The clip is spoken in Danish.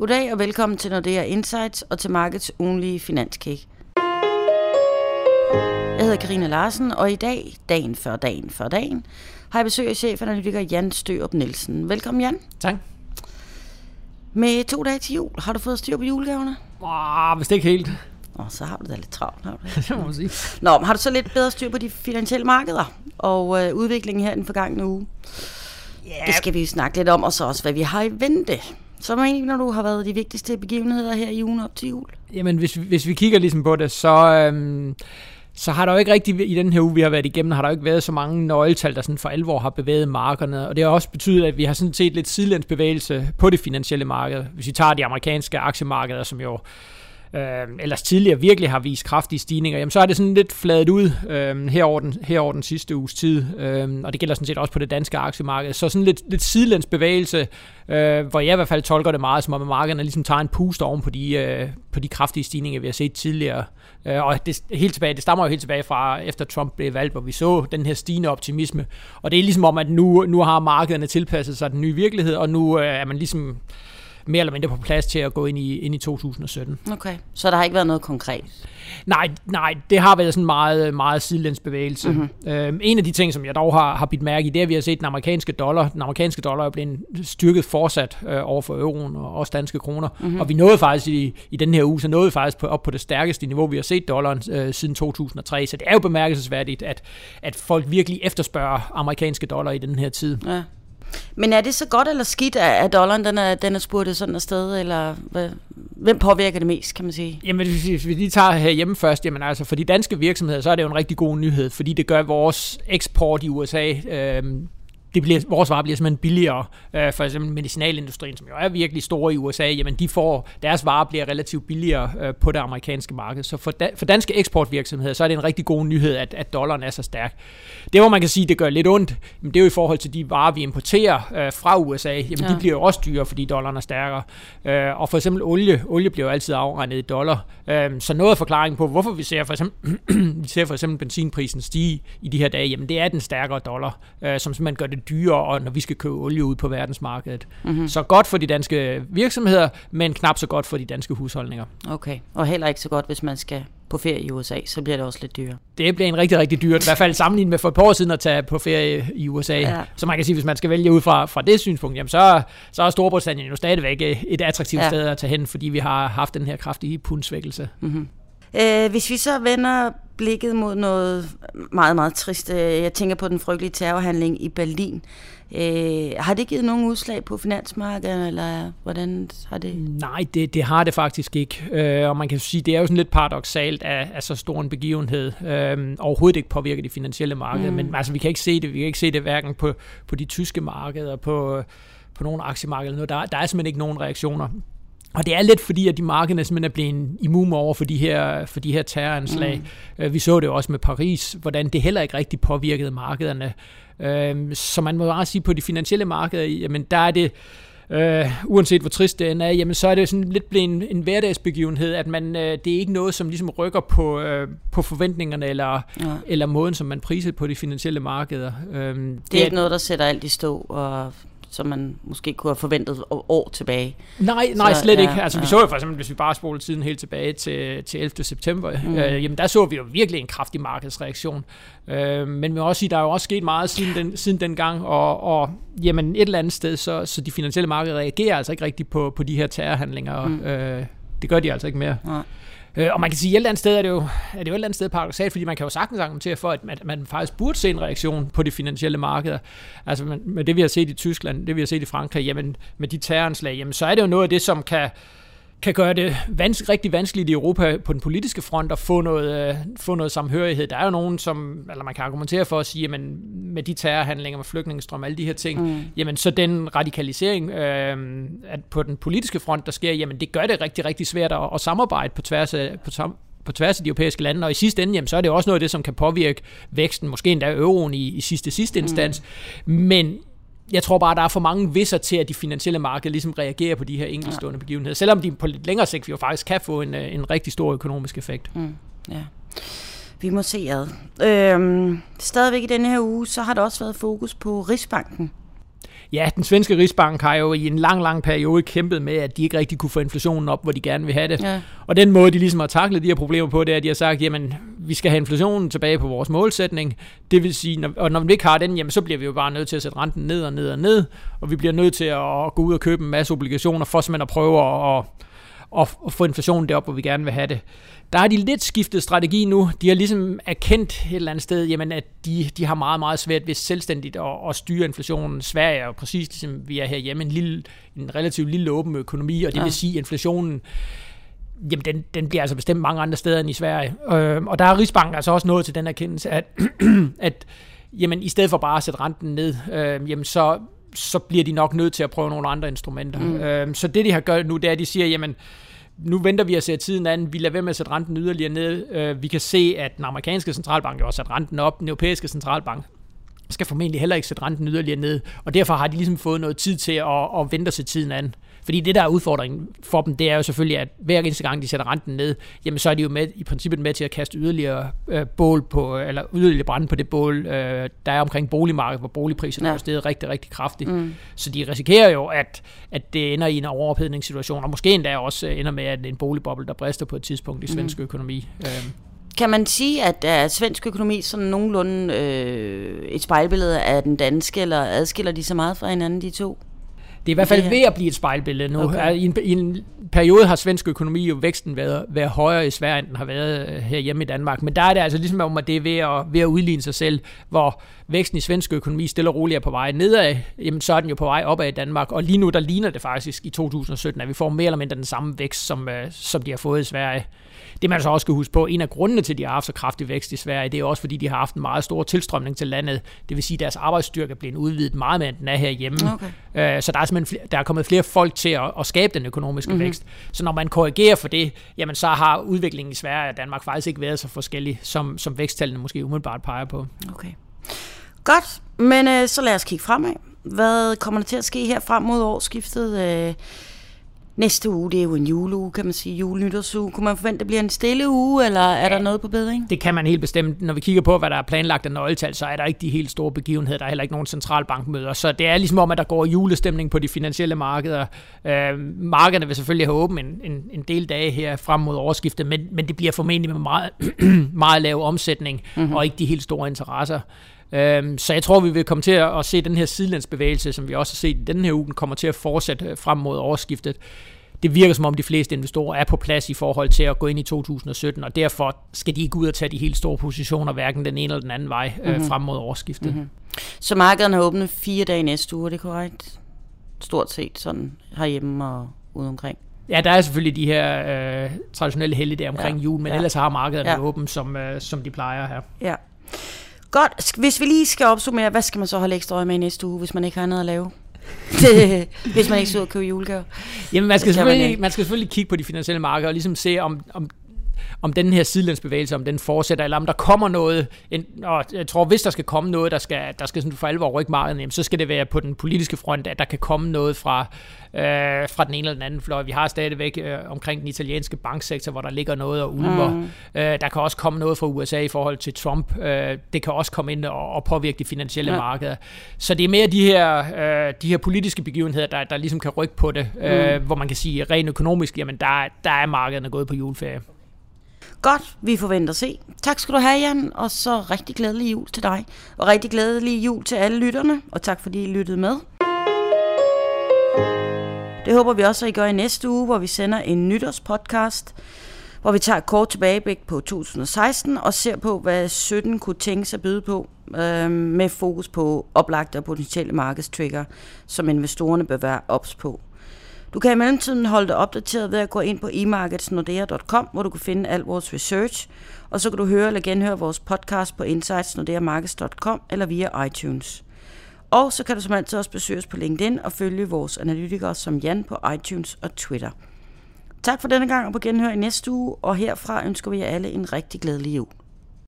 Goddag og velkommen til Nordea Insights og til markets ugenlige finanskick. Jeg hedder Karina Larsen, og i dag, dagen før dagen før dagen, har jeg besøg af chefanalytiker Jan Størup Nielsen. Velkommen Jan. Tak. Med to dage til jul, har du fået styr på julegaverne? Ah, hvis det ikke helt. Nå, så har du da lidt travlt, har du det? det må man sige. Nå, men har du så lidt bedre styr på de finansielle markeder og øh, udviklingen her den forgangne uge? Yeah. Det skal vi snakke lidt om, og så også, hvad vi har i vente. Så mener når du har været de vigtigste begivenheder her i ugen op til jul? Jamen, hvis, hvis vi kigger ligesom på det, så... Øhm så har der jo ikke rigtig, i den her uge, vi har været igennem, har der jo ikke været så mange nøgletal, der sådan for alvor har bevæget markederne. Og det har også betydet, at vi har sådan set lidt sidelænsbevægelse på det finansielle marked. Hvis vi tager de amerikanske aktiemarkeder, som jo øh, ellers tidligere virkelig har vist kraftige stigninger, jamen så er det sådan lidt fladet ud øh, herover, den, herover den sidste uges tid, øh, og det gælder sådan set også på det danske aktiemarked. Så sådan lidt, lidt sidelæns bevægelse, øh, hvor jeg i hvert fald tolker det meget som om, at markederne ligesom tager en pust oven på de, øh, på de kraftige stigninger, vi har set tidligere. Øh, og det, helt tilbage, det stammer jo helt tilbage fra efter Trump blev valgt, hvor vi så den her stigende optimisme. Og det er ligesom om, at nu, nu har markederne tilpasset sig den nye virkelighed, og nu øh, er man ligesom mere eller mindre på plads til at gå ind i, ind i 2017. Okay, så der har ikke været noget konkret? Nej, nej, det har været sådan meget, meget sidelænsbevægelse. Mm-hmm. Øhm, en af de ting, som jeg dog har, har bidt mærke i, det er, at vi har set den amerikanske dollar. Den amerikanske dollar er blevet styrket fortsat øh, over for euroen og også danske kroner. Mm-hmm. Og vi nåede faktisk i, i den her uge, så nåede vi faktisk på, op på det stærkeste niveau, vi har set dollaren øh, siden 2003. Så det er jo bemærkelsesværdigt, at, at folk virkelig efterspørger amerikanske dollar i den her tid. Ja. Men er det så godt eller skidt, at dollaren den er, den er spurgt sådan afsted, eller hvad, hvem påvirker det mest, kan man sige? Jamen, hvis vi lige tager her hjemme først, jamen altså for de danske virksomheder, så er det jo en rigtig god nyhed, fordi det gør vores eksport i USA øh, det bliver, vores varer bliver simpelthen billigere. Øh, for eksempel medicinalindustrien, som jo er virkelig stor i USA, jamen de får, deres varer bliver relativt billigere øh, på det amerikanske marked. Så for, da, for danske eksportvirksomheder, så er det en rigtig god nyhed, at, at dollaren er så stærk. Det, hvor man kan sige, det gør lidt ondt, det er jo i forhold til de varer, vi importerer øh, fra USA. Jamen ja. de bliver jo også dyrere, fordi dollaren er stærkere. Øh, og for eksempel olie, olie bliver jo altid afregnet i dollar. Øh, så noget af forklaringen på, hvorfor vi ser for eksempel, vi ser for eksempel benzinprisen stige i de her dage, jamen det er den stærkere dollar, øh, som simpelthen gør det dyrere, og når vi skal købe olie ud på verdensmarkedet. Mm-hmm. Så godt for de danske virksomheder, men knap så godt for de danske husholdninger. Okay, og heller ikke så godt, hvis man skal på ferie i USA, så bliver det også lidt dyrere. Det bliver en rigtig, rigtig dyrt, i hvert fald sammenlignet med for et par år siden at tage på ferie i USA. Ja. Så man kan sige, hvis man skal vælge ud fra, fra det synspunkt, jamen så, så er Storbritannien jo stadigvæk et attraktivt ja. sted at tage hen, fordi vi har haft den her kraftige pundsvækkelse. Mm-hmm. Øh, hvis vi så vender blikket mod noget meget, meget trist. Øh, jeg tænker på den frygtelige terrorhandling i Berlin. Øh, har det givet nogen udslag på finansmarkedet, eller hvordan har det? Nej, det, det har det faktisk ikke. Øh, og man kan sige, det er jo sådan lidt paradoxalt af, af så stor en begivenhed. Øh, overhovedet ikke påvirker de finansielle markeder, mm. men altså, vi kan ikke se det. Vi kan ikke se det hverken på, på de tyske markeder, på, på nogle aktiemarkeder. Der, der er simpelthen ikke nogen reaktioner. Og det er lidt fordi, at de markederne simpelthen er blevet immun over for de her, for de her terroranslag. Mm. Øh, vi så det jo også med Paris, hvordan det heller ikke rigtig påvirkede markederne. Øh, så man må bare sige, på de finansielle markeder, jamen der er det, Uh, uanset hvor trist det er, jamen så er det sådan lidt blevet en, en hverdagsbegivenhed, at man, uh, det er ikke noget, som ligesom rykker på, uh, på forventningerne eller, ja. eller måden, som man priser på de finansielle markeder. Uh, det, er det er ikke noget, der sætter alt i stå og som man måske kunne have forventet år tilbage. Nej, nej, så, slet ja, ikke. Altså, ja. vi så jo for eksempel, hvis vi bare spoler tiden helt tilbage til, til 11. september, mm. øh, jamen der så vi jo virkelig en kraftig markedsreaktion. Øh, men vi må også sige, der er jo også sket meget siden den, siden den gang, og, og jamen et eller andet sted, så, så de finansielle markeder reagerer altså ikke rigtigt på, på de her terrorhandlinger. Mm. Øh, det gør de altså ikke mere. Nej. Øh, og man kan sige, at et eller andet sted er det jo, er det jo et eller andet sted paradoxalt, fordi man kan jo sagtens argumentere for, at man, man faktisk burde se en reaktion på de finansielle markeder. Altså med det, vi har set i Tyskland, det vi har set i Frankrig, jamen med de terroranslag, jamen så er det jo noget af det, som kan, kan gøre det vans- rigtig vanskeligt i Europa på den politiske front at få noget, øh, få noget samhørighed. Der er jo nogen, som, eller man kan argumentere for at sige, at med de terrorhandlinger, med flygtningestrøm, alle de her ting, mm. jamen så den radikalisering øh, at på den politiske front, der sker, jamen det gør det rigtig, rigtig svært at, at samarbejde på tværs af, på, på tværs af de europæiske lande, og i sidste ende, jamen, så er det også noget af det, som kan påvirke væksten, måske endda euroen i, i sidste, sidste instans. Mm. Men jeg tror bare, der er for mange visser til, at de finansielle markeder ligesom reagerer på de her enkeltstående ja. begivenheder, selvom de på lidt længere sigt jo faktisk kan få en, øh, en rigtig stor økonomisk effekt. Mm. Ja. Vi må se ad. Øhm, stadigvæk i denne her uge, så har der også været fokus på Rigsbanken. Ja, den svenske Rigsbank har jo i en lang, lang periode kæmpet med, at de ikke rigtig kunne få inflationen op, hvor de gerne vil have det. Ja. Og den måde, de ligesom har taklet de her problemer på, det er, at de har sagt, jamen, vi skal have inflationen tilbage på vores målsætning. Det vil sige, når, og når vi ikke har den, jamen, så bliver vi jo bare nødt til at sætte renten ned og ned og ned, og vi bliver nødt til at gå ud og købe en masse obligationer, for simpelthen at prøve at, at, at, at få inflationen derop, hvor vi gerne vil have det. Der har de lidt skiftet strategi nu. De har ligesom erkendt et eller andet sted, jamen, at de, de har meget, meget svært ved selvstændigt at, at styre inflationen. Sverige er jo præcis ligesom vi er herhjemme, en, lille, en relativt lille åben økonomi, og det ja. vil sige, at inflationen jamen den, den bliver altså bestemt mange andre steder end i Sverige. Øh, og der er Rigsbanken altså også nået til den erkendelse, at, at jamen, i stedet for bare at sætte renten ned, øh, jamen så, så bliver de nok nødt til at prøve nogle andre instrumenter. Mm. Øh, så det de har gjort nu, det er, at de siger, jamen nu venter vi at se tiden an. Vi lader være med at sætte renten yderligere ned. Øh, vi kan se, at den amerikanske centralbank jo har sat renten op. Den europæiske centralbank skal formentlig heller ikke sætte renten yderligere ned. Og derfor har de ligesom fået noget tid til at, at vente sig tiden an. Fordi det, der er udfordringen for dem, det er jo selvfølgelig, at hver eneste gang, de sætter renten ned, jamen så er de jo med, i princippet med til at kaste yderligere øh, bål på, eller yderligere brænde på det bål, øh, der er omkring boligmarkedet, hvor boligpriserne ja. er steget rigtig, rigtig kraftigt. Mm. Så de risikerer jo, at, at det ender i en overophedningssituation, og måske endda også ender med, at en boligboble, der brister på et tidspunkt i svensk mm. økonomi. Øh. Kan man sige, at er svensk økonomi sådan nogenlunde øh, et spejlbillede af den danske, eller adskiller de så meget fra hinanden, de to? Det er i hvert fald ved at blive et spejlbillede nu. Okay. I, en, I en periode har svensk økonomi jo væksten været, været højere i Sverige, end den har været øh, her hjemme i Danmark. Men der er det altså ligesom om, at det er ved at, ved at udligne sig selv, hvor væksten i svensk økonomi stille og roligt er på vej nedad, jamen så er den jo på vej opad i Danmark. Og lige nu, der ligner det faktisk i 2017, at vi får mere eller mindre den samme vækst, som, øh, som de har fået i Sverige. Det man så også skal huske på, en af grundene til, at de har haft så kraftig vækst i Sverige, det er også fordi, de har haft en meget stor tilstrømning til landet. Det vil sige, at deres arbejdsstyrke er blevet udvidet meget mere, end den er herhjemme. Okay. Øh, så der er simpelthen flere, der er kommet flere folk til at, at skabe den økonomiske mm-hmm. vækst. Så når man korrigerer for det, jamen så har udviklingen i Sverige og Danmark faktisk ikke været så forskellig, som, som væksttallene måske umiddelbart peger på. Okay. Godt, men øh, så lad os kigge fremad. Hvad kommer der til at ske her frem mod årsskiftet? Øh, Næste uge, det er jo en juleuge, kan man sige, julenytårsuge. Kunne man forvente, at det bliver en stille uge, eller er der noget på bedring? Det kan man helt bestemt. Når vi kigger på, hvad der er planlagt af nøgletal, så er der ikke de helt store begivenheder. Der er heller ikke nogen centralbankmøder. Så det er ligesom om, at der går julestemning på de finansielle markeder. Øh, markederne vil selvfølgelig have åbent en, en, en del dage her frem mod årsskiftet, men, men det bliver formentlig med meget, meget lav omsætning, mm-hmm. og ikke de helt store interesser. Øhm, så jeg tror, vi vil komme til at se den her sidelandsbevægelse, som vi også har set i den her uge, kommer til at fortsætte øh, frem mod årsskiftet. Det virker som om de fleste investorer er på plads i forhold til at gå ind i 2017, og derfor skal de ikke ud og tage de helt store positioner, hverken den ene eller den anden vej mm-hmm. frem mod årsskiftet. Mm-hmm. Så markederne er åbne fire dage næste uge, er det korrekt? Stort set sådan herhjemme og ude omkring. Ja, der er selvfølgelig de her øh, traditionelle helligdage omkring ja, jul, men ja. ellers har markederne ja. åbent, som, øh, som de plejer her. Ja. Godt. Hvis vi lige skal opsummere, hvad skal man så holde ekstra øje med i næste uge, hvis man ikke har noget at lave? hvis man ikke skal ud og købe julegaver. Jamen, man skal, selvfølgelig, man, man skal selvfølgelig kigge på de finansielle markeder og ligesom se, om, om om den her sidelandsbevægelse, om den fortsætter, eller om der kommer noget, en, og jeg tror, hvis der skal komme noget, der skal, der skal sådan for alvor rykke markedet, så skal det være på den politiske front, at der kan komme noget fra, øh, fra den ene eller den anden fløj. Vi har stadigvæk øh, omkring den italienske banksektor, hvor der ligger noget og ulver. Mm. Øh, der kan også komme noget fra USA i forhold til Trump. Øh, det kan også komme ind og, og påvirke de finansielle ja. markeder. Så det er mere de her, øh, de her politiske begivenheder, der, der ligesom kan rykke på det, øh, mm. hvor man kan sige, rent økonomisk, jamen der, der er markederne gået på juleferie. Godt, vi forventer at se. Tak skal du have, Jan, og så rigtig glædelig jul til dig. Og rigtig glædelig jul til alle lytterne, og tak fordi I lyttede med. Det håber vi også, at I gør i næste uge, hvor vi sender en nytårspodcast, hvor vi tager et kort tilbageblik på 2016 og ser på, hvad 17 kunne tænke sig at byde på, øh, med fokus på oplagte og potentielle markedstrigger, som investorerne bør være ops på. Du kan i mellemtiden holde dig opdateret ved at gå ind på emarketsnordea.com, hvor du kan finde al vores research, og så kan du høre eller genhøre vores podcast på insightsnordeamarkets.com eller via iTunes. Og så kan du som altid også besøge os på LinkedIn og følge vores analytikere som Jan på iTunes og Twitter. Tak for denne gang og på genhør i næste uge, og herfra ønsker vi jer alle en rigtig glædelig jul.